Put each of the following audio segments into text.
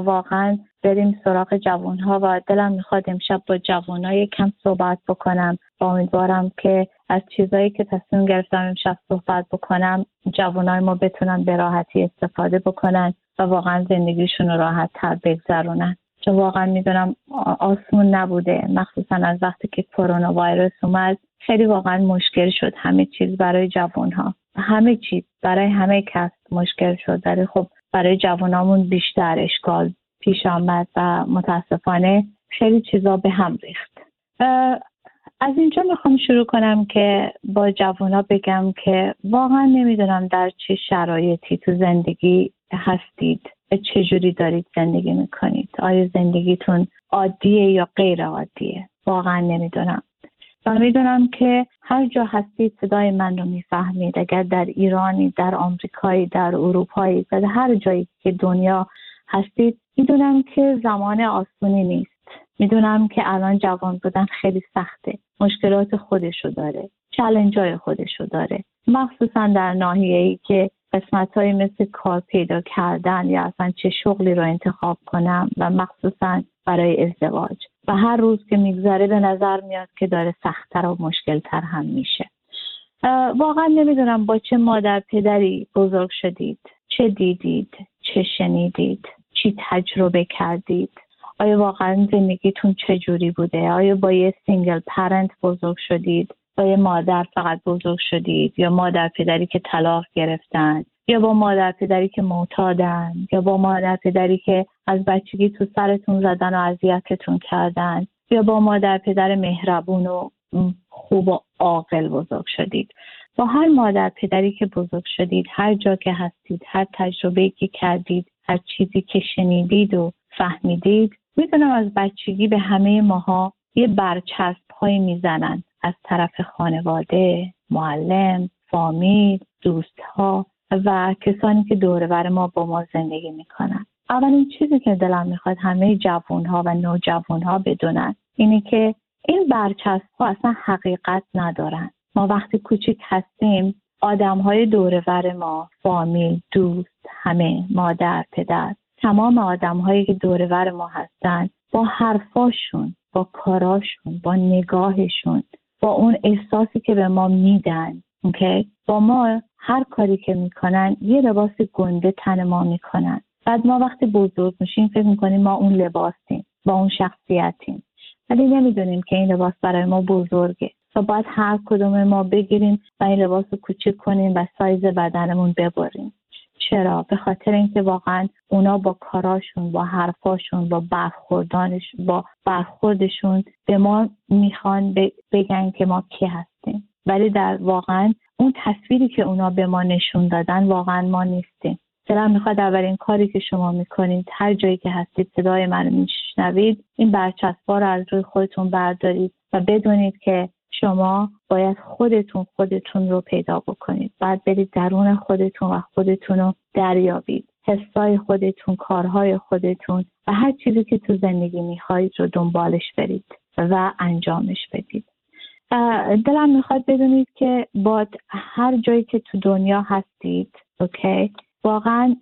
واقعا بریم سراغ جوان ها و دلم می‌خواد امشب با جوان های کم صحبت بکنم. و امیدوارم که از چیزهایی که تصمیم گرفتم امشب صحبت بکنم جوانای ما بتونن به راحتی استفاده بکنن و واقعا زندگیشون رو راحت تر بگذرونن. چون واقعا می‌دونم آسمون نبوده. مخصوصا از وقتی که کرونا ویروس اومد خیلی واقعا مشکل شد همه چیز برای جوان ها همه چیز برای همه کس مشکل شد. ولی خب برای جوانامون بیشتر اشکال پیش آمد و متاسفانه خیلی چیزا به هم ریخت. از اینجا می‌خوام شروع کنم که با جوانا بگم که واقعا نمی‌دونم در چه شرایطی تو زندگی هستید چجوری دارید زندگی می‌کنید. آیا زندگیتون عادیه یا غیر عادیه؟ واقعا نمی‌دونم. و می‌دونم که هر جا هستید صدای من رو می‌فهمید. اگر در ایرانی در آمریکایی در اروپایی در هر جایی که دنیا هستید می‌دونم که زمان آسونی نیست. می‌دونم که الان جوان بودن خیلی سخته. مشکلات خودشو داره. چلنج های خودشو داره. مخصوصا در ناحیه ای که قسمت های مثل کار پیدا کردن یا اصلا چه شغلی رو انتخاب کنم و مخصوصا برای ازدواج. و هر روز که میگذره به نظر میاد که داره سختتر و مشکلتر هم میشه. واقعا نمی‌دونم با چه مادر پدری بزرگ شدید چه دیدید چه شنیدید چی تجربه کردید؟ آیا واقعا زندگیتون چه جوری بوده؟ آیا با یه single parent بزرگ شدید؟ با یه مادر فقط بزرگ شدید یا مادر پدری که طلاق گرفتن یا با مادر پدری که معتادن یا با مادر پدری که از بچگی تو سرتون زدن و اذیتتون کردن یا با مادر پدر مهربون و خوب و عاقل بزرگ شدید. با هر مادر پدری که بزرگ شدید هر جا که هستید هر تجربه که کردید هر چیزی که شنیدید و فهمیدید می‌دونم از بچگی به همه ماها یه برچسب های می‌زنن. از طرف خانواده معلم فامیل دوستها و کسانی که دورور ما با ما زندگی می‌کنن. اولین چیزی که دلم می‌خواد همه جوون ها و نوجوان ها بدونن اینه که این برچسب ها اصلا حقیقت ندارن. ما وقتی کوچیک هستیم آدم های دورور ما فامیل دوست همه مادر پدر تمام آدم هایی که دورور ما هستن با حرفاشون با کاراشون با نگاهشون با اون احساسی که به ما میدن اوکی؟ با ما هر کاری که می‌کنن یه لباس گنده تن ما می‌کنن. بعد ما وقتی بزرگ میشیم فکر می‌کنیم ما اون لباسیم با اون شخصیتیم. ولی نمی‌دونیم که این لباس برای ما بزرگه. و باید هر کدوم ما بگیریم و این لباس رو کوچیک کنیم و سایز بدنمون ببریم. چرا؟ به خاطر اینکه واقعا اونا با کاراشون با حرفاشون با برخوردانش با برخوردشون به ما می‌خوان بگن که ما کی هستیم. ولی در واقعا اون تصویری که اونا به ما نشون دادن واقعا ما نیستیم. دلم می‌خواد اولین کاری که شما می‌کنید هر جایی که هستید صدای من میشنوید این برچسبا رو از روی خودتون بردارید و بدونید که شما باید خودتون خودتون رو پیدا بکنید. بعد برید درون خودتون و خودتون رو دریابید. حسای خودتون کارهای خودتون و هر چیزی که تو زندگی می‌خواهید رو دنبالش برید و انجامش بدید. دلم می‌خواد بدونید که با هر جایی که تو دنیا هستید اوکی واقعا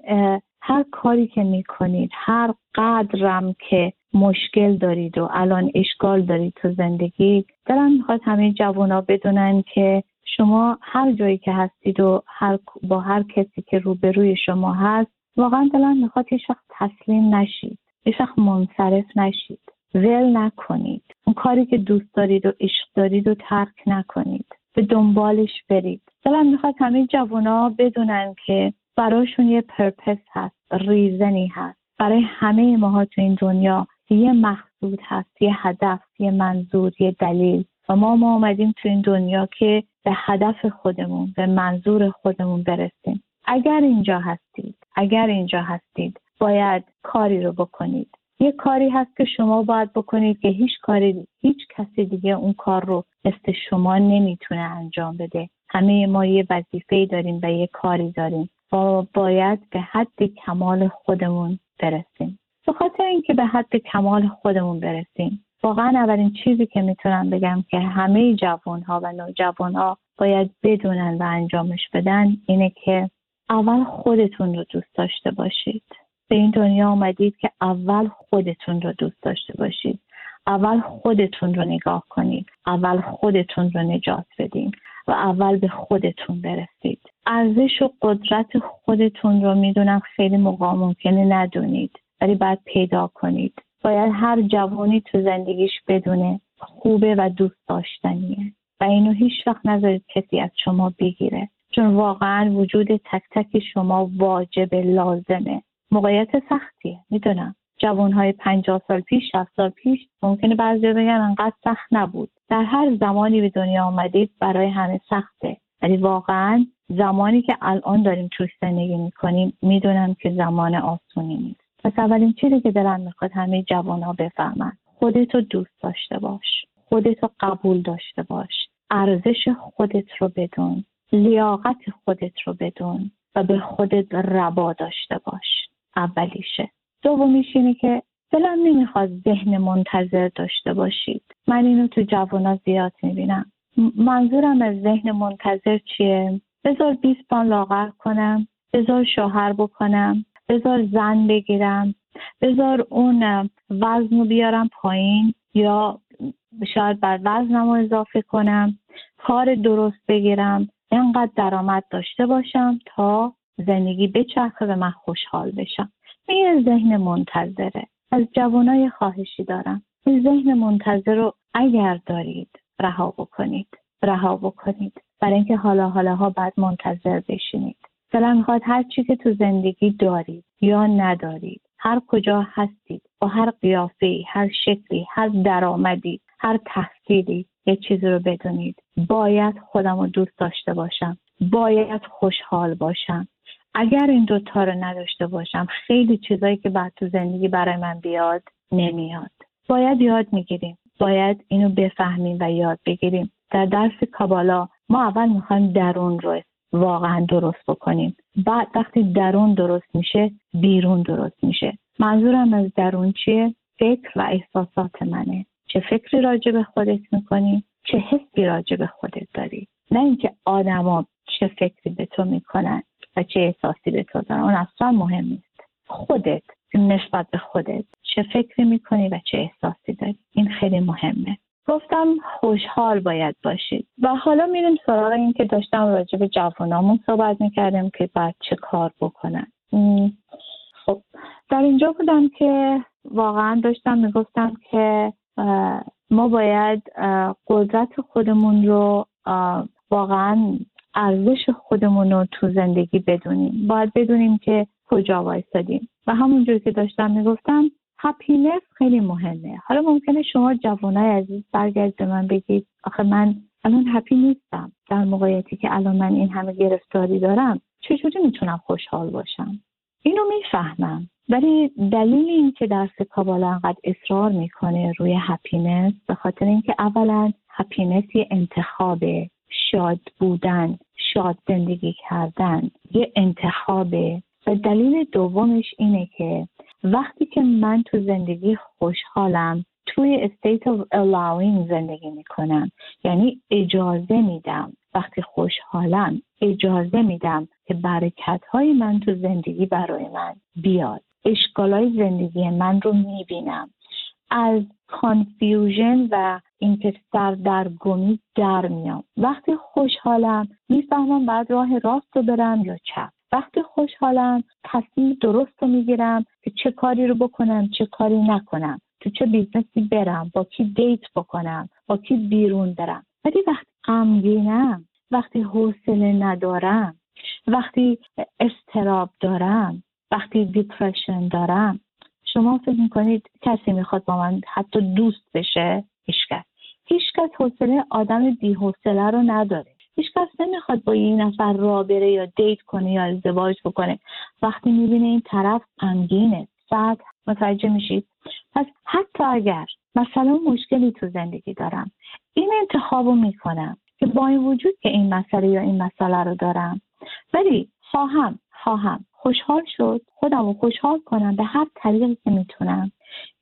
هر کاری که می‌کنید هر قدرم که مشکل دارید و الان اشکال دارید تو زندگی دلم می‌خواد همه جوانا بدونن که شما هر جایی که هستید و هر با هر کسی که روبروی شما هست واقعا دلم می‌خواد یه شخص تسلیم نشید یه شخص منصرف نشید ول نکنید. اون کاری که دوست دارید و عشق دارید و ترک نکنید. به دنبالش برید. دلم می‌خواد همه جوانا بدونن که براشون یه پرپس هست ریزنی هست. برای همه ماها تو این دنیا یه مقصود هست یه هدف یه منظور یه دلیل. و ما ما آمدیم تو این دنیا که به هدف خودمون به منظور خودمون برسیم. اگر اینجا هستید اگر اینجا هستید باید کاری رو بکنید. یه کاری هست که شما باید بکنید که هیچ کاری هیچ کسی دیگه اون کار رو مثل شما نمی‌تونه انجام بده. همه ما یه وظیفه داریم و یه کاری داریم. و باید به حد کمال خودمون برسیم. به خاطر اینکه به حد کمال خودمون برسیم واقعا اولین چیزی که می‌تونم بگم که همه جوان ها و نوجوان ها باید بدونن و انجامش بدن اینه که اول خودتون رو دوست داشته باشید. به این دنیا آمدید که اول خودتون رو دوست داشته باشید. اول خودتون رو نگاه کنید. اول خودتون رو نجات بدین. و اول به خودتون برسید. ارزش و قدرت خودتون رو می‌دونم خیلی موقع ممکنه ندونید ولی باید پیدا کنید. باید هر جوانی تو زندگیش بدونه خوبه و دوست داشتنیه. و اینو هیچ وقت نذارید کسی از شما بگیره. چون واقعا وجود تک تک شما واجب لازمه. موقعیت سختیه می‌دونم. جوانهای پنجاه سال پیش شست سال پیش ممکنه بعضی بگن انقدر سخت نبود. در هر زمانی به دنیا آمدید برای همه سخته. ولی واقعا زمانی که الان داریم توش زندگی می‌کنیم می‌دونم که زمان آسونی نیست. پس اولین چیزی که دلم می‌خواد همه جوان ها بفهمن خودتو دوست داشته باش. خودتو قبول داشته باش. ارزش خودت رو بدون. لیاقت خودت رو بدون. و به خودت روا داشته باش. اولیشه. دومیش اینه که دلم نمی‌خواد ذهن منتظر داشته باشید. من اینو تو جوانا زیاد می‌بینم. منظورم از ذهن منتظر چیه؟ بذار 20 پان لاغر کنم بذار شوهر بکنم بذار زن بگیرم بذار اون وزن رو بیارم پایین یا شاید بر وزنم رو اضافه کنم کار درست بگیرم اینقدر درآمد داشته باشم تا زندگی بچرخه و من خوشحال بشم. این ذهن منتظره. از جوانای خواهشی دارم. این ذهن منتظر رو اگر دارید رها بکنید. رها بکنید. برای اینکه حالا حالاها بعد منتظر بشینید. دلم می‌خواد هر چی که تو زندگی دارید یا ندارید هر کجا هستید با هر قیافه هر شکلی هر درآمدی هر تحصیلی یه چیزی رو بدونید. باید خودم رو دوست داشته باشم. باید خوشحال باشم. اگر این دوتا رو نداشته باشم خیلی چیزایی که بعد تو زندگی برای من بیاد نمیاد. باید یاد می‌گیریم. باید اینو بفهمیم و یاد بگیریم. در درس کابالا ما اول می‌خوایم درون رو واقعا درست بکنیم. بعد وقتی درون درست میشه بیرون درست میشه. منظورم از درون چیه؟ فکر و احساسات منه. چه فکری راجع به خودت می‌کنی؟ چه حسی راجع به خودت داری؟ نه اینکه آدما چه فکری به تو می‌کنن. و چه احساسی به تو دارن اون اصلا مهم نیست. خودت نسبت به خودت چه فکری می‌کنی و چه احساسی داری. این خیلی مهمه. گفتم خوشحال باید باشید. و حالا میریم سراغ این که داشتم راجع به جوانامون صحبت می‌کردیم که بعد چه کار بکنن. خب در اینجا بودم که واقعا داشتم می‌گفتم که ما باید قدرت خودمون رو واقعا ارزش خودمون رو تو زندگی بدونیم. باید بدونیم که کجا وایستادیم و همونجور که داشتم می‌گفتم happiness خیلی مهمه. حالا ممکنه شما جوانای عزیز برگرد به من بگید آخه من الان happy نیستم. در موقعیتی که الان من این همه گرفتاری دارم چجوری می‌تونم خوشحال باشم؟ اینو می‌فهمم. ولی دلیل این که درس کابالا انقدر اصرار می‌کنه روی happiness به خاطر اینکه اولا happiness یه انتخابه. شاد بودن شاد زندگی کردن یه انتخابه. و دلیل دومش اینه که وقتی که من تو زندگی خوشحالم توی state of allowing زندگی می‌کنم. یعنی اجازه میدم. وقتی خوشحالم اجازه میدم که برکت های من تو زندگی برای من بیاد. اشکالای زندگی من رو می‌بینم. از confusion و اینکه سردرگمی در میام. وقتی خوشحالم می‌فهمم بعد راه راست رو برم یا چپ. وقتی خوشحالم تصمیم درست رو می‌گیرم که چه کاری رو بکنم چه کاری نکنم. تو چه business ی برم با کی date بکنم با کی بیرون برم. ولی وقتی غمگینم وقتی حوصله ندارم وقتی استراب دارم وقتی دیپرشن دارم شما فکر می‌کنید کسی می‌خواد با من حتی دوست بشه؟ هیچکس. هیچکس حوصله آدم بیحوصله رو نداره. هیچکس نمی‌خواد با این نفر را بره یا دیت کنه یا ازدواج بکنه. وقتی می‌بینه این طرف غمگینه. بعد متوجه میشید؟ پس حتی اگر مثلا مشکلی تو زندگی دارم این انتخاب رو می‌کنم که با این وجود که این مسئله یا این مسئله رو دارم. ولی خواهم خواهم. خوشحال شد. خودم رو خوشحال کنم به هر طریقی که می‌تونم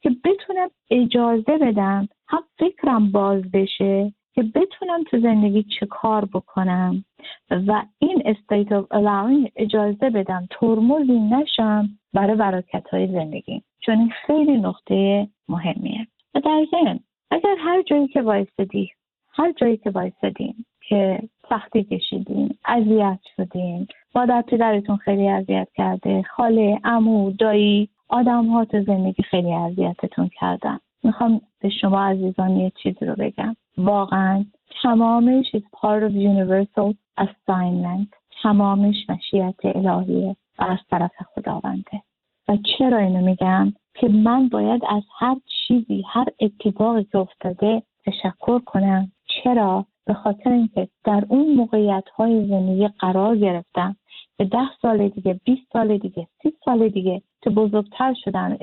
که بتونم اجازه بدم هم فکرم باز بشه که بتونم تو زندگی چه کار بکنم و این استیت of allowing اجازه بدم ترمزی نشم برای برکت های زندگی چون این خیلی نقطه مهمیه. و در ضمن اگر هر جایی که وایستدی هر جایی که وایستدیم که سختی کشیدیم اذیت شدیم مادر پدرتون خیلی اذیت کرده خاله امو دایی آدم ها تو زندگی خیلی اذیتتون کردن. می‌خوام به شما عزیزان یه چیزی رو بگم. واقعا تمامش is part of universal assignment. تمامش مشیت الهیه و از طرف خداونده. و چرا اینو میگم؟ که من باید از هر چیزی هر اتفاقی که افتاده تشکر کنم. چرا؟ به خاطر اینکه در اون موقعیت های زندگی قرار گرفتم به ده سال دیگه 20 سال دیگه سی سال دیگه که بزرگتر شدن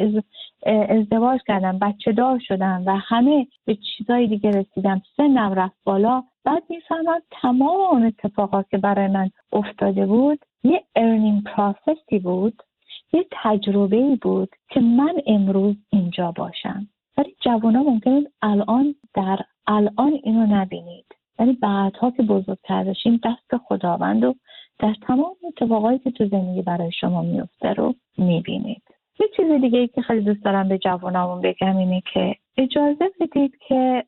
ازدواج کردم بچه دار شدم و همه به چیزای دیگه رسیدم سنم رفت بالا. بعد می‌فهمم تمام اون اتفاقات که برای من افتاده بود یه learning process ی بود یه تجربه بود که من امروز اینجا باشم. ولی جوان ها ممکنه الان در الان اینو نبینید. ولی بعدها که بزرگتر بشیم دست خداوند و در تمام اتفاقایی که تو زندگی برای شما میفته رو می‌بینید. یه چیز دیگه ای که خیلی دوست دارم به جوانامون بگم اینه که اجازه بدید که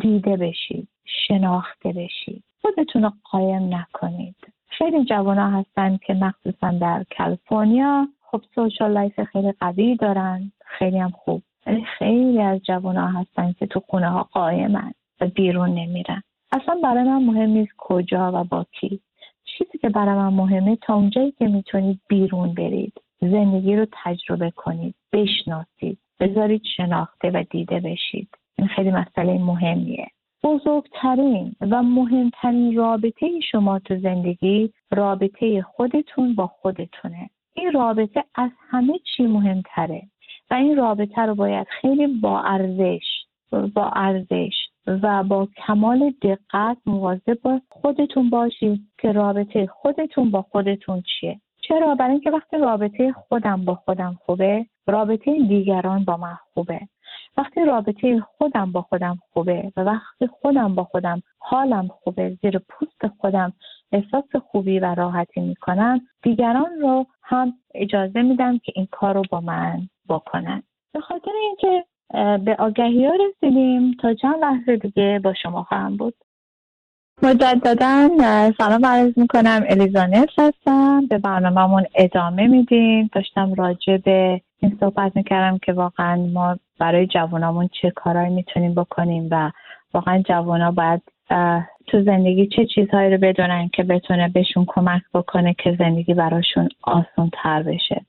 دیده بشید شناخته بشید خودتون رو قایم نکنید. خیلی جوان ها هستن که مخصوصا در کالیفرنیا خب social life خیلی قوی دارن. خیلی هم خوب. خیلی از جوان ها هستن که تو خونه ها قایمن و بیرون نمیرن. اصلا برای من مهم نیست کجا و با کی. چیزی که برای من مهمه تا اونجایی که می‌تونید بیرون برید زندگی رو تجربه کنید بشناسید بذارید شناخته و دیده بشید. این خیلی مسئله مهمیه. بزرگترین و مهمترین رابطه شما تو زندگی رابطه خودتون با خودتونه. این رابطه از همه چی مهمتره و این رابطه رو باید خیلی با ارزش با ارزش و با کمال دقت مواظب با خودتون باشید که رابطه خودتون با خودتون چیه. چرا؟ برای اینکه وقتی رابطه خودم با خودم خوبه رابطه دیگران با من خوبه. وقتی رابطه خودم با خودم خوبه و وقتی خودم با خودم حالم خوبه زیر پوست خودم احساس خوبی و راحتی می‌کنم دیگران رو هم اجازه میدم که این کار رو با من بکنن. به خاطر اینکه به آگهی ها رسیدیم. تا چند لحظه دیگه با شما خواهم بود. مجددا سلام عرض می‌کنم. الیزانت هستم. به برنامهمون ادامه میدیم. داشتم راجع به این صحبت می‌کردم که واقعا ما برای جوانامون چه کارهایی می‌تونیم بکنیم و واقعا جوانا باید تو زندگی چه چیزهایی رو بدونن که بتونه بهشون کمک بکنه که زندگی براشون آسان تر بشه.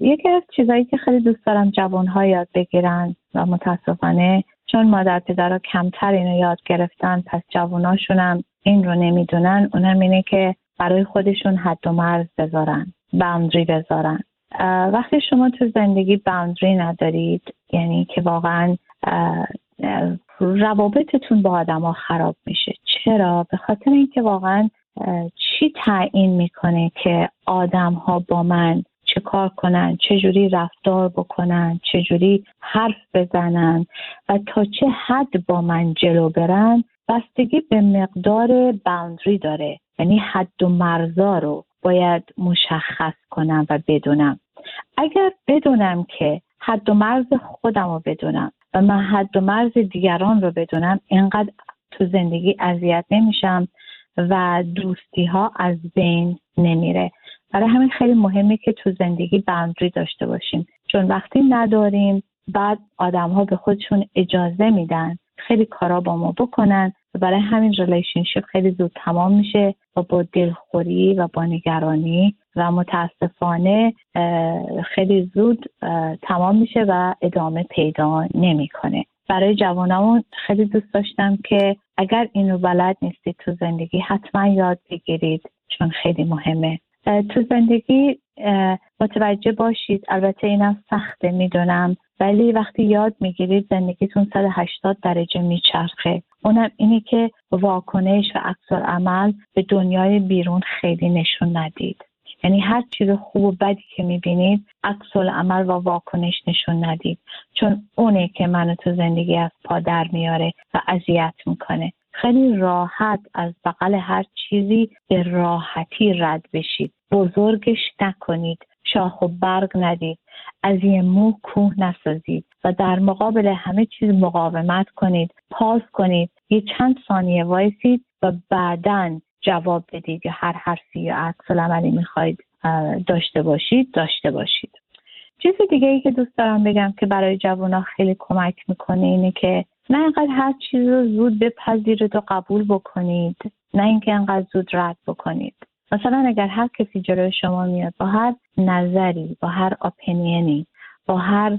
یکی از چیزهایی که خیلی دوست دارم جوانها یاد بگیرن و متاسفانه چون مادر پدرها کمتر اینو یاد گرفتن پس جواناشون این رو نمی‌دونن اونم اینه که برای خودشون حد و مرز بذارن باوندری بذارن. وقتی شما تو زندگی باوندری ندارید یعنی که واقعا روابطتون با آدما خراب میشه. چرا؟ به خاطر اینکه واقعا چی تعیین می‌کنه که آدم ها با من چه کار کنن چجوری رفتار بکنن چجوری حرف بزنن و تا چه حد با من جلو برن بستگی به مقدار باوندری داره. یعنی حد و مرزا رو باید مشخص کنم و بدونم. اگر بدونم که حد و مرز خودم رو بدونم و من حد و مرز دیگران رو بدونم اینقدر تو زندگی اذیت نمیشم و دوستی ها از بین نمیره. برای همین خیلی مهمه که تو زندگی boundary داشته باشیم. چون وقتی نداریم بعد آدم ها به خودشون اجازه میدن خیلی کارا با ما بکنن و برای همین relationship خیلی زود تمام میشه و با دلخوری و با نگرانی و متاسفانه خیلی زود تمام میشه و ادامه پیدا نمی‌کنه. برای جوانمون خیلی دوست داشتم که اگر اینو بلد نیستید تو زندگی حتما یاد بگیرید چون خیلی مهمه. تو زندگی متوجه باشید. البته اینم سخته می‌دونم. ولی وقتی یاد می‌گیرید زندگیتون 180 درجه میچرخه. اونم اینه که واکنش و عکس عمل به دنیای بیرون خیلی نشون ندید. یعنی هر چیز خوب و بدی که می‌بینید عکس عمل و واکنش نشون ندید. چون اونه که منو تو زندگی از پا در میاره و اذیت می‌کنه. خیلی راحت از بغل هر چیزی به راحتی رد بشید. بزرگش نکنید. شاخ و برگ ندید. از یه مو کوه نسازید و در مقابل همه چیز مقاومت کنید. پاس کنید. یه چند ثانیه وایسید و بعدا جواب بدید یا هر حرفی یا عکس عملی می‌خواید داشته باشید داشته باشید. چیز دیگه ای که دوست دارم بگم که برای جوان خیلی کمک می‌کنه اینه که نه اینقدر هر چیز رو زود بپذیرید و قبول بکنید. نه اینکه انقدر زود رد بکنید. مثلا اگر هر کسی جلوی شما میاد با هر نظری با هر اپینینی با هر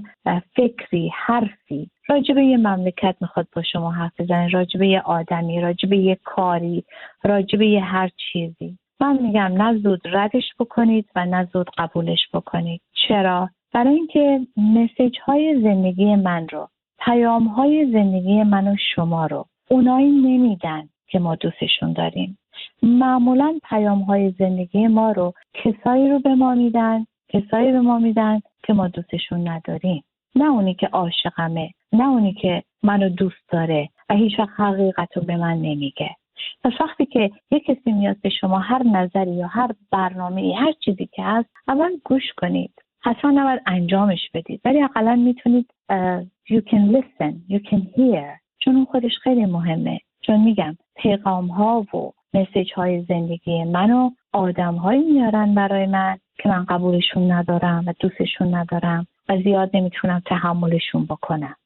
فکری حرفی راجب یه مملکت می‌خواد با شما حرف بزنه راجب یه آدمی راجب یه کاری راجب یه هر چیزی. من میگم نه زود ردش بکنید و نه زود قبولش بکنید. چرا؟ برای اینکه مسیج های زندگی من رو پیام های زندگی من و شما رو اونایی نمیدن که ما دوستشون داریم. معمولا پیام های زندگی ما رو کسایی رو به ما میدن کسایی به ما میدن که ما دوستشون نداریم. نه اونی که عاشقمه نه اونی که منو دوست داره و هیچ وقت حقیقت رو به من نمیگه. پس وقتی که یک کسی میاد به شما هر نظری یا هر برنامه هر چیزی که هست اول گوش کنید. حتما نباید انجامش بدید. ولی اقلا می‌تونید you can listen you can hear. چون اون خودش خیلی مهمه. چون میگم پیغام ها و مسیج های زندگی منو آدم هایی میارن برای من که من قبولشون ندارم و دوستشون ندارم و زیاد نمی‌تونم تحملشون بکنم.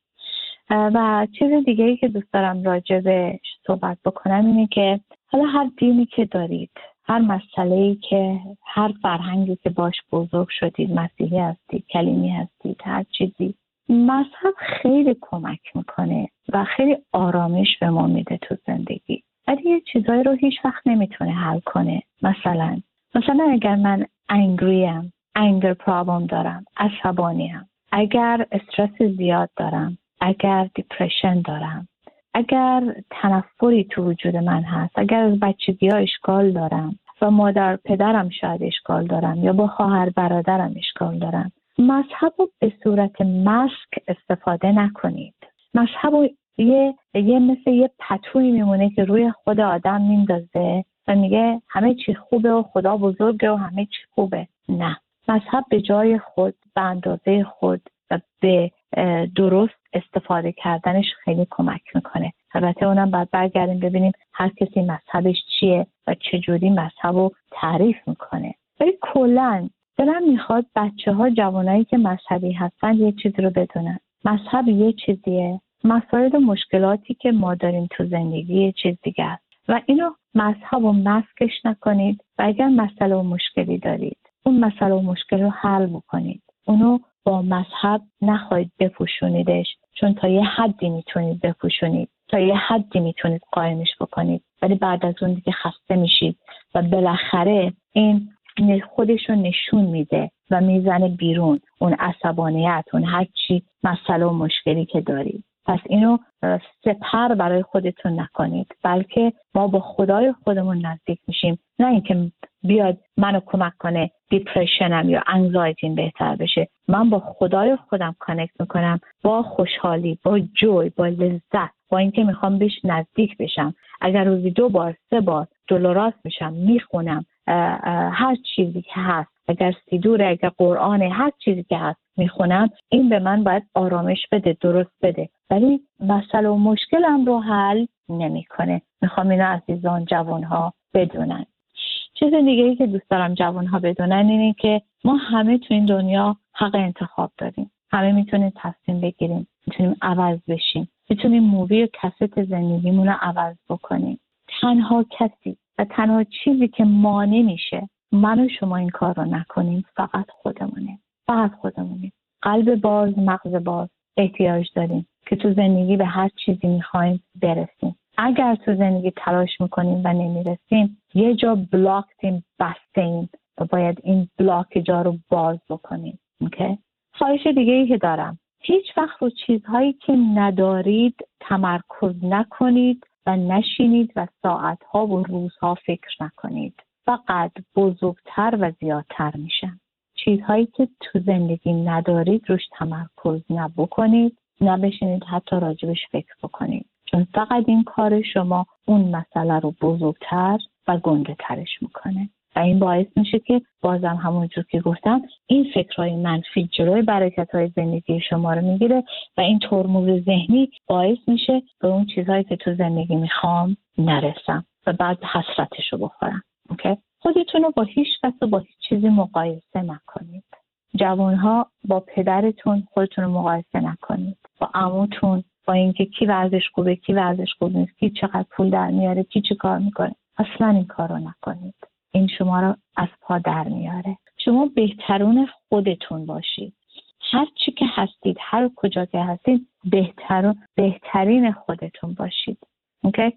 و چیز دیگه ای که دوست دارم راجع صحبت بکنم اینه که حالا هر دینی که دارید هر مسئله که هر فرهنگی که باش بزرگ شدید مسیحی هستید کلیمی هستید هر چیزی مذهب خیلی کمک می‌کنه و خیلی آرامش به ما میده تو زندگی. ولی یه چیزایی رو هیچ وقت نمی‌تونه حل کنه. مثلا مثلا اگر من انگریم انگر پرابلم دارم عصبانیم اگر استرس زیاد دارم اگر دیپرشن دارم اگر تنفری تو وجود من هست اگر از بچگی ها اشکال دارم و مادر پدرم شاید اشکال دارم یا با خواهر برادرم اشکال دارم مذهب رو به صورت مسک استفاده نکنید. مذهب رو یه, یه مثل یه پتوی میمونه که روی خود آدم میندازه و میگه همه چی خوبه و خدا بزرگه و همه چی خوبه. نه. مذهب به جای خود به اندازه خود و به درست استفاده کردنش خیلی کمک می‌کنه. البته اونم باید برگردیم ببینیم هر کسی مذهبش چیه و چجوری مذهب رو تعریف می‌کنه. ولی کلا دلم می‌خواد بچه ها جوانایی که مذهبی هستن یه چیزی رو بدونن. مذهب یه چیزیه. مسائل و مشکلاتی که ما داریم تو زندگی یه چیز دیگه است. و اینو مذهب و مسکش نکنید و اگر مسئله و مشکلی دارید اون مسئله و مشکل رو حل بکنید. اونو با مذهب نخواهید بپوشونیدش چون تا یه حدی می‌تونید بپوشونید تا یه حدی می‌تونید قایمش بکنید. ولی بعد از اون دیگه خسته میشید و بالاخره این خودش رو نشون میده و می‌زنه بیرون اون عصبانیت اون هر چی مسئله و مشکلی که دارید. پس اینو سپر برای خودتون نکنید بلکه ما با خدای خودمون نزدیک میشیم. نه اینکه بیاد منو کمک کنه depression م یا anxiety م بهتر بشه. من با خدای خودم connect می‌کنم با خوشحالی با joy با لذت با اینکه می‌خوام بهش نزدیک بشم. اگر روزی دو بار سه بار جلو میشم می‌خونم هر چیزی که هست اگر سیدور اگر قرآن هر چیزی که هست می‌خونم این به من باید آرامش بده درست بده. ولی مسئله و مشکلم رو حل نمی‌کنه. می‌خوام اینو عزیزان جوانها بدونن. چیز دیگه ای که دوست دارم جوانها بدونن اینه که ما همه تو این دنیا حق انتخاب داریم. همه می‌تونیم تصمیم بگیریم می‌تونیم عوض بشیم. می‌تونیم movie و cast زندگیمون رو عوض بکنیم. تنها کسی و تنها چیزی که مانع میشه من و شما این کار رو نکنیم فقط خودمونه. فقط خودمونیم. قلب باز مغز باز احتیاج داریم که تو زندگی به هر چیزی می‌خوایم برسیم. اگر تو زندگی تلاش می‌کنیم و نمی‌رسیم یه جا blocked یم بستیم و باید این بلاک جا رو باز بکنیم. اوکی؟ خواهش دیگه ای که دارم. هیچ وقت رو چیزهایی که ندارید تمرکز نکنید و نشینید و ساعتها و روزها فکر نکنید. فقط بزرگتر و زیادتر میشن چیزهایی که تو زندگی ندارید روش تمرکز نبکنید. نبشینید حتی راجبش فکر بکنید. چون فقط این کار شما اون مسئله رو بزرگتر و گنده ترش می‌کنه. و این باعث میشه که بازم همونجور که گفتم این فکرهای منفی جلوی برکت های زندگی شما رو می‌گیره و این ترمز ذهنی باعث میشه به اون چیزهایی که تو زندگی می‌خوام نرسم و بعد حسرتش رو بخورم. اوکی؟ خودتون رو با هیچ کس و با هیچ چیزی مقایسه نکنید. جوانها با پدرتون خودتون رو مقایسه نکنید. با عموتون با اینکه کی ورزش خوبه کی ورزش خوب نیست کی چقدر پول در میاره کی چه کار می‌کنه. اصلا این کار رو نکنید. این شما رو از پا در میاره. شما بهترون خودتون باشید. هر چی که هستید هر کجا که هستید بهترون بهترین خودتون باشید. اوکی؟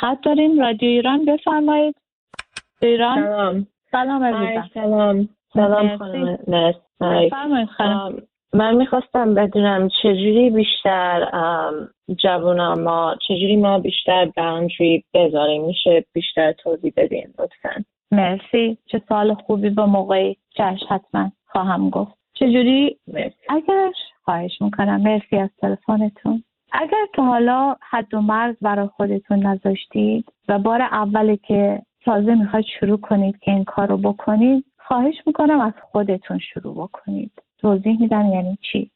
خط داریم رادیو ایران بفرمایید. ایران؟ سلام. سلام سلام. سلام من می‌خواستم بدونم چجوری بیشتر جوان ما چجوری ما بیشتر باوندری بذاریم. میشه بیشتر توضیح بدین لطفا. مرسی. چه سال خوبی با موقعی چش حتما خواهم گفت. چجوری؟ اگر خواهش می‌کنم. مرسی از تلفنتون. اگر تا حالا حد و مرز برای خودتون نذاشتید و بار اولی که تازه می‌خواید شروع کنید که این کار رو بکنید خواهش می‌کنم از خودتون شروع بکنید. توضیح میدم یعنی چی.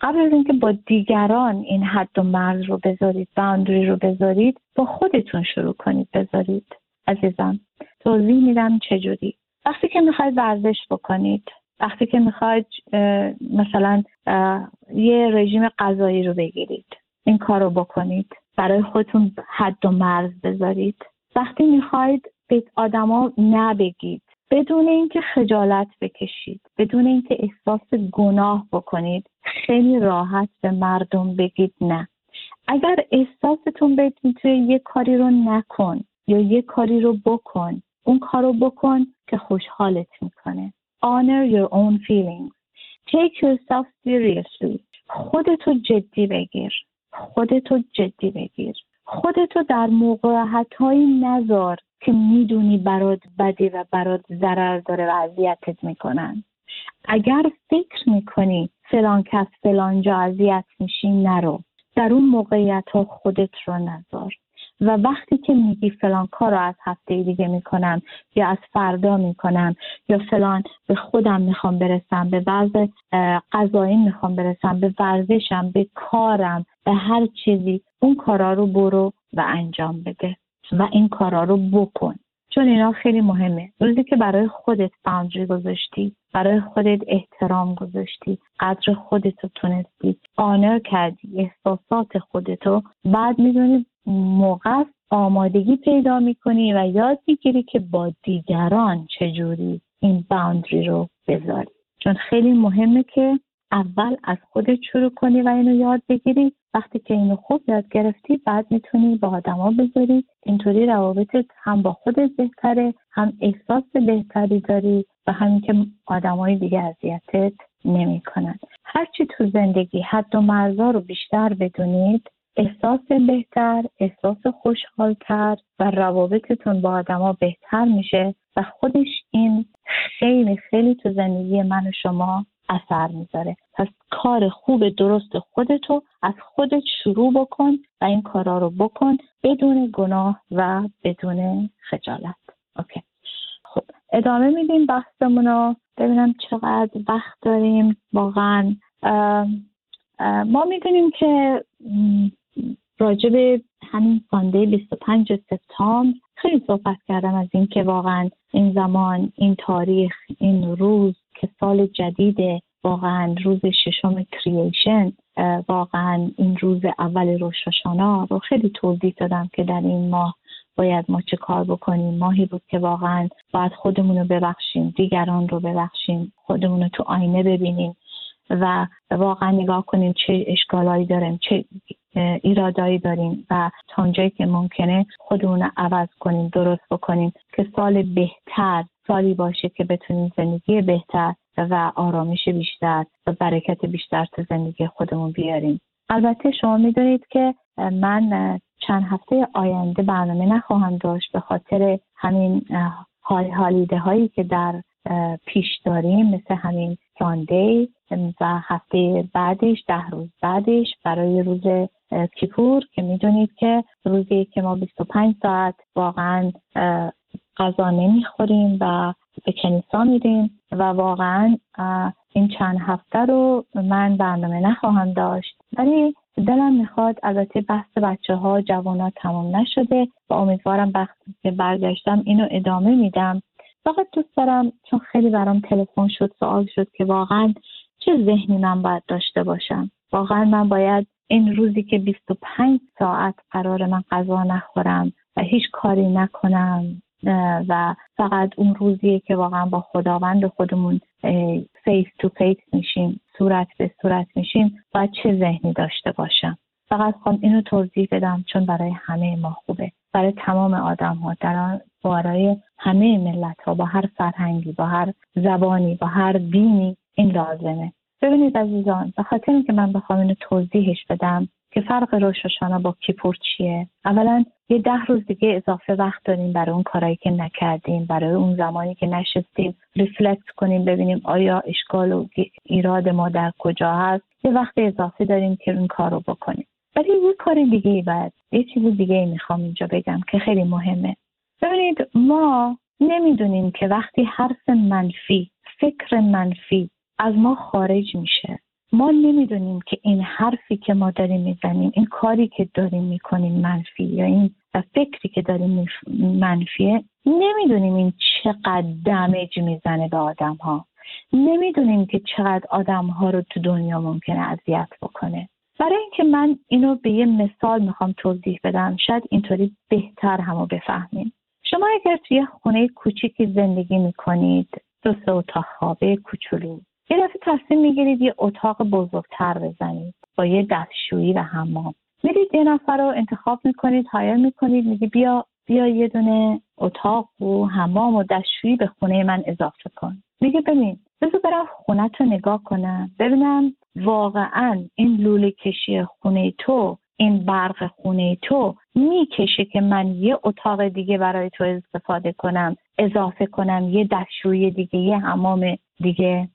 قبل از اینکه با دیگران این حد و مرز رو بذارید باندری رو بذارید با خودتون شروع کنید بذارید. عزیزم توضیح میدم چجوری وقتی که می‌خواید ورزش بکنید وقتی که می‌خواید مثلا یه رژیم غذایی رو بگیرید این کار رو بکنید برای خودتون حد و مرز بذارید. وقتی می‌خواید به آدما نبگید بدون اینکه خجالت بکشید بدون اینکه احساس گناه بکنید خیلی راحت به مردم بگید نه. اگر احساستون بدید توی یه کاری رو نکن یا یه کاری رو بکن اون کار رو بکن که خوشحالت می‌کنه. Honor your own feelings. Take yourself seriously. خودتو جدی بگیر. خودتو جدی بگیر. خودتو در موقعیت هایی نذار که می‌دونی برات بدی و برات ضرر داره و اذیتت می‌کنن. اگر فکر می‌کنی فلان کس فلان جا اذیت میشی نرو. در اون موقعیت ها خودت رو نذار. و وقتی که میگی فلان کار رو از هفته دیگه می‌کنم یا از فردا می‌کنم یا فلان به خودم می‌خوام برسم به وضع غذایی می‌خوام برسم به ورزشم به کارم به هر چیزی اون کارا رو برو و انجام بده. و این کارا رو بکن. چون اینا خیلی مهمه. روزی که برای خودت باندری گذاشتی برای خودت احترام گذاشتی قدر خودتو تونستی آنر کردی احساسات خودتو بعد می‌دونی موقع آمادگی پیدا می‌کنی و یاد می‌گیری که با دیگران چجوری این باندری رو بذاری. چون خیلی مهمه که اول از خودت شروع کنی و اینو یاد بگیری. وقتی که اینو خوب یاد گرفتی بعد می‌تونی با آدما بذاری. اینطوری روابطت هم با خودت بهتره هم احساس بهتری داری و همین که آدمای دیگه اذیتت نمی‌کنن. هرچی تو زندگی حد و مرزا رو بیشتر بدونید احساس بهتر احساس خوشحالتر و روابطتون با آدما بهتر میشه. و خودش این خیلی خیلی تو زندگی من و شما اثر می‌ذاره. پس کار خوب درست خودتو از خودت شروع بکن و این کارا رو بکن بدون گناه و بدون خجالت. اوکی. خب ادامه میدیم بحثمون رو. ببینم چقدر وقت داریم. واقعا ما می‌دونیم که راجب همین سانده 25 سپتامبر خیلی صحبت کردم از اینکه واقعا این زمان این تاریخ این روز که سال جدیده واقعا روز ششم کرییشن واقعا این روز اول روشاشانا رو خیلی توضیح دادم که در این ماه باید ما چه کار بکنیم. ماهی بود که واقعا باید خودمون رو ببخشیم دیگران رو ببخشیم خودمون رو تو آینه ببینیم و واقعا نگاه کنیم چه اشکالایی داریم چه ایرادایی داریم و تا اونجایی که ممکنه خودمون عوض کنیم درست بکنیم که سال بهتر سالی باشه که بتونیم زندگی بهتر و آرامش بیشتر و برکت بیشتر تو زندگی خودمون بیاریم. البته شما می‌دونید که من چند هفته آینده برنامه نخواهم داشت به خاطر همین حال حالیده هایی که در پیش داریم مثل همین ساندی و هفته بعدش ده روز بعدش برای روز کیپور که می‌دونید که روزی که ما 25 ساعت واقعا غذا نمی‌خوریم و به کنیسا میریم و واقعا این چند هفته رو من برنامه نخواهم داشت. ولی دلم می‌خواد البته بحث بچه ها جوان ها تمام نشده و امیدوارم وقتی که برگشتم اینو ادامه میدم. فقط دوست دارم چون خیلی برام تلفن شد سوال شد که واقعا چه ذهنی من باید داشته باشم؟ واقعا من باید این روزی که 25 ساعت قرار من غذا نخورم و هیچ کاری نکنم و فقط اون روزیه که واقعا با خداوند خودمون face to face میشیم صورت به صورت میشیم باید چه ذهنی داشته باشم؟ فقط خواهم اینو توضیح بدم چون برای همه ما خوبه. برای تمام آدم ها در برای همه ملت ها با هر فرهنگی با هر زبانی با هر دینی این لازمه. ببینید عزیزان به خاطر اینکه من بخوام اینو توضیحش بدم که فرق روشاشانا با کیپور چیه. اولا یه ده روز دیگه اضافه وقت داریم برای اون کارایی که نکردیم برای اون زمانی که نشستیم ریفلکت کنیم ببینیم آیا اشکال و ایراد ما در کجا هست. یه وقت اضافه داریم که اون کار رو بکنیم. ولی یه کار دیگه ای باید یه چیز دیگه می‌خوام اینجا بگم که خیلی مهمه. ببینید ما نمی‌دونیم که وقتی حرف منفی فکر منفی از ما خارج میشه. ما نمی‌دونیم که این حرفی که ما داریم می‌زنیم این کاری که داریم می‌کنیم منفی یا این فکری که داریم منفیه. نمی‌دونیم این چقدر دمیج می‌زنه به آدم ها نمی‌دونیم که چقدر آدم ها رو تو دنیا ممکنه اذیت بکنه. برای اینکه من اینو به یه مثال می‌خوام توضیح بدم شاید اینطوری بهتر همو بفهمیم. شما اگر توی خونه کوچیکی زندگی می‌کنید دو سه اتاق خوابه کوچولو یه دفعه تصمیم می‌گیرید یه اتاق بزرگتر بزنید با یه دستشویی و حمام. میرید یه نفر رو انتخاب می‌کنید هایر می‌کنید میگی بیا بیا یه دونه اتاق و حمام و دستشویی به خونه من اضافه کن. میگه ببین بذار برم خونه رو نگاه کنم. ببینم واقعا این لوله کشی خونه تو این برق خونه تو می‌کشه که من یه اتاق دیگه برای تو استفاده کنم اضافه کنم یه دستشویی دیگه یه حمام دیگه.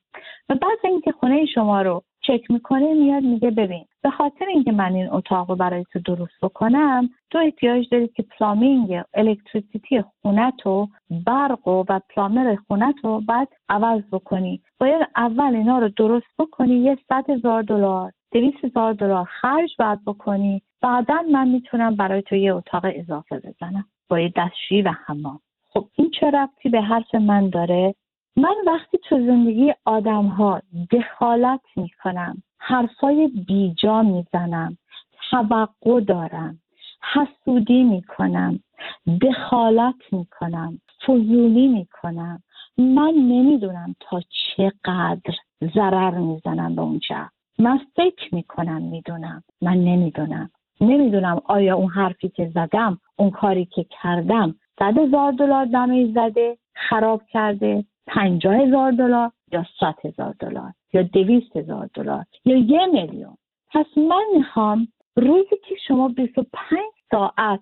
و بعد اینکه خونه شما رو چک می‌کنه میاد میگه ببین به خاطر اینکه من این اتاق رو برای تو درست بکنم تو احتیاج داری که پلامینگ الکتریسیتی خونتو برق و پلامر خونتو بعد عوض بکنی. باید اول اینا رو درست بکنی یه صد هزار دلار دویست هزار دلار خرج باید بکنی. بعدا من می‌تونم برای تو یه اتاق اضافه بزنم. با یه دستشویی و حمام. خب این چه ربطی به حرف من داره؟ من وقتی تو زندگی آدم ها دخالت می کنم حرفای بیجا می‌زنم توقع دارم حسودی می کنم دخالت می کنم فضولی می کنم من نمی‌دونم تا چقدر ضرر می‌زنم به اونجا. من فکر می‌کنم می‌دونم من نمی‌دونم. نمی‌دونم آیا اون حرفی که زدم اون کاری که کردم صد هزار دلار دمه زده خراب کرده پنجاه هزار دلار یا صد هزار دلار یا دویست هزار دلار یا یه میلیون. پس من می‌خوام روزی که شما 25 ساعت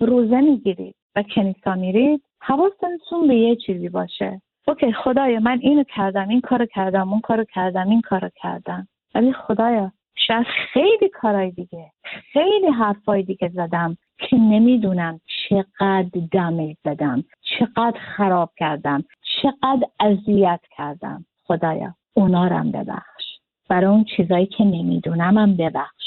روزه می‌گیرید و کنیسا میرید حواستون به یه چیزی باشه. اوکی خدایا من اینو کردم این کارو کردم اون کارو کردم این کارو کردم. ولی خدایا شاید خیلی کارهای دیگه خیلی حرفای دیگه زدم. که نمی‌دونم چقدر دمیج زدم چقدر خراب کردم چقدر اذیت کردم. خدایا اونا رم ببخش. برای اون چیزایی که نمیدونمم ببخش.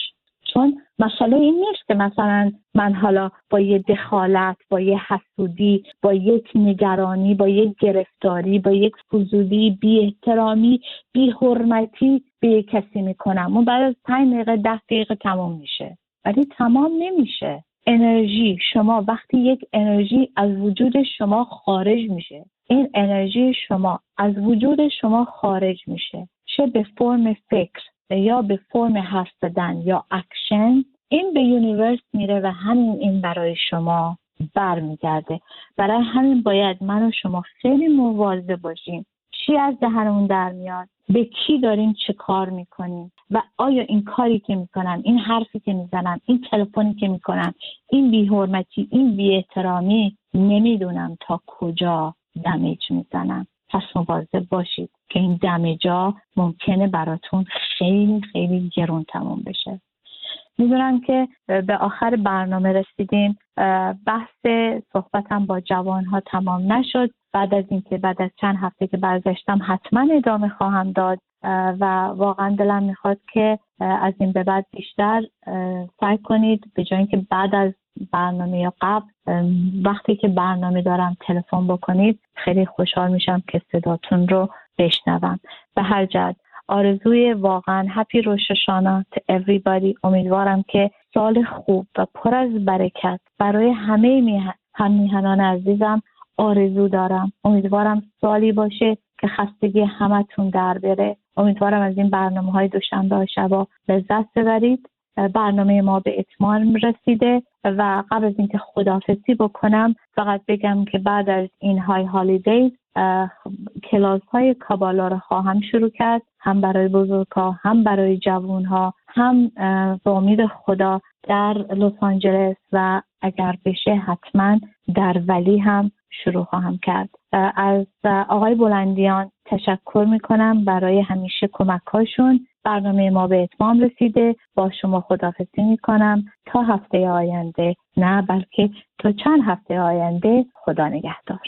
چون مسئله این نیست که مثلا من حالا با یه دخالت با یه حسودی با یک نگرانی با یک گرفتاری با یک فضولی بی احترامی بی حرمتی به یک کسی می‌کنم. اون بعد از پنج دقیقه ده دقیقه تمام میشه. ولی تمام نمیشه. انرژی. شما وقتی یک انرژی از وجود شما خارج میشه این انرژی شما از وجود شما خارج میشه. چه به فرم فکر یا به فرم حرف زدن یا اکشن این به universe میره و همین این برای شما برمیگرده. برای همین باید من و شما خیلی مواظب باشیم. چی از دهنمون در میاد؟ به کی داریم چه کار می‌کنیم و آیا این کاری که می‌کنم این حرفی که می‌زنم این تلفنی که می‌کنم این بیحرمتی این بیاحترامی نمی‌دونم تا کجا دمیج می‌زنم پس مواظب باشید که این دمیجا ممکنه براتون خیلی خیلی گرون تموم بشه. می‌دونم که به آخر برنامه رسیدیم. بحث صحبتم با جوان ها تمام نشد. بعد از اینکه بعد از چند هفته که برگشتم حتما ادامه خواهم داد. و واقعا دلم می‌خواد که از این به بعد بیشتر سعی کنید به جای اینکه بعد از برنامه یا قبل وقتی که برنامه دارم تلفن بکنید خیلی خوشحال میشم که صداتون رو بشنوم. به هر جد آرزوی واقعا هپی روششانا to everybody. امیدوارم که سال خوب و پر از برکت برای همه هم میهنان عزیزم آرزو دارم. امیدوارم سالی باشه که خستگی همتون در بره. امیدوارم از این برنامه های دوشنبه شبا لذت ببرید. برنامه ما به اتمام رسیده و قبل از اینکه خدافزی بکنم فقط بگم که بعد از این های هالیدیز کلاس های کابالا رو خواهم شروع کرد هم برای بزرگ ها هم برای جوون ها هم به امید خدا در لس آنجلس و اگر بشه حتما در ولی هم شروع خواهم کرد. از آقای بلندیان تشکر می‌کنم. برای همیشه کمکهاشون برنامه ما به اتمام رسیده. با شما خدافزی می‌کنم. تا هفته آینده. نه بلکه تا چند هفته آینده. خدا نگهدار.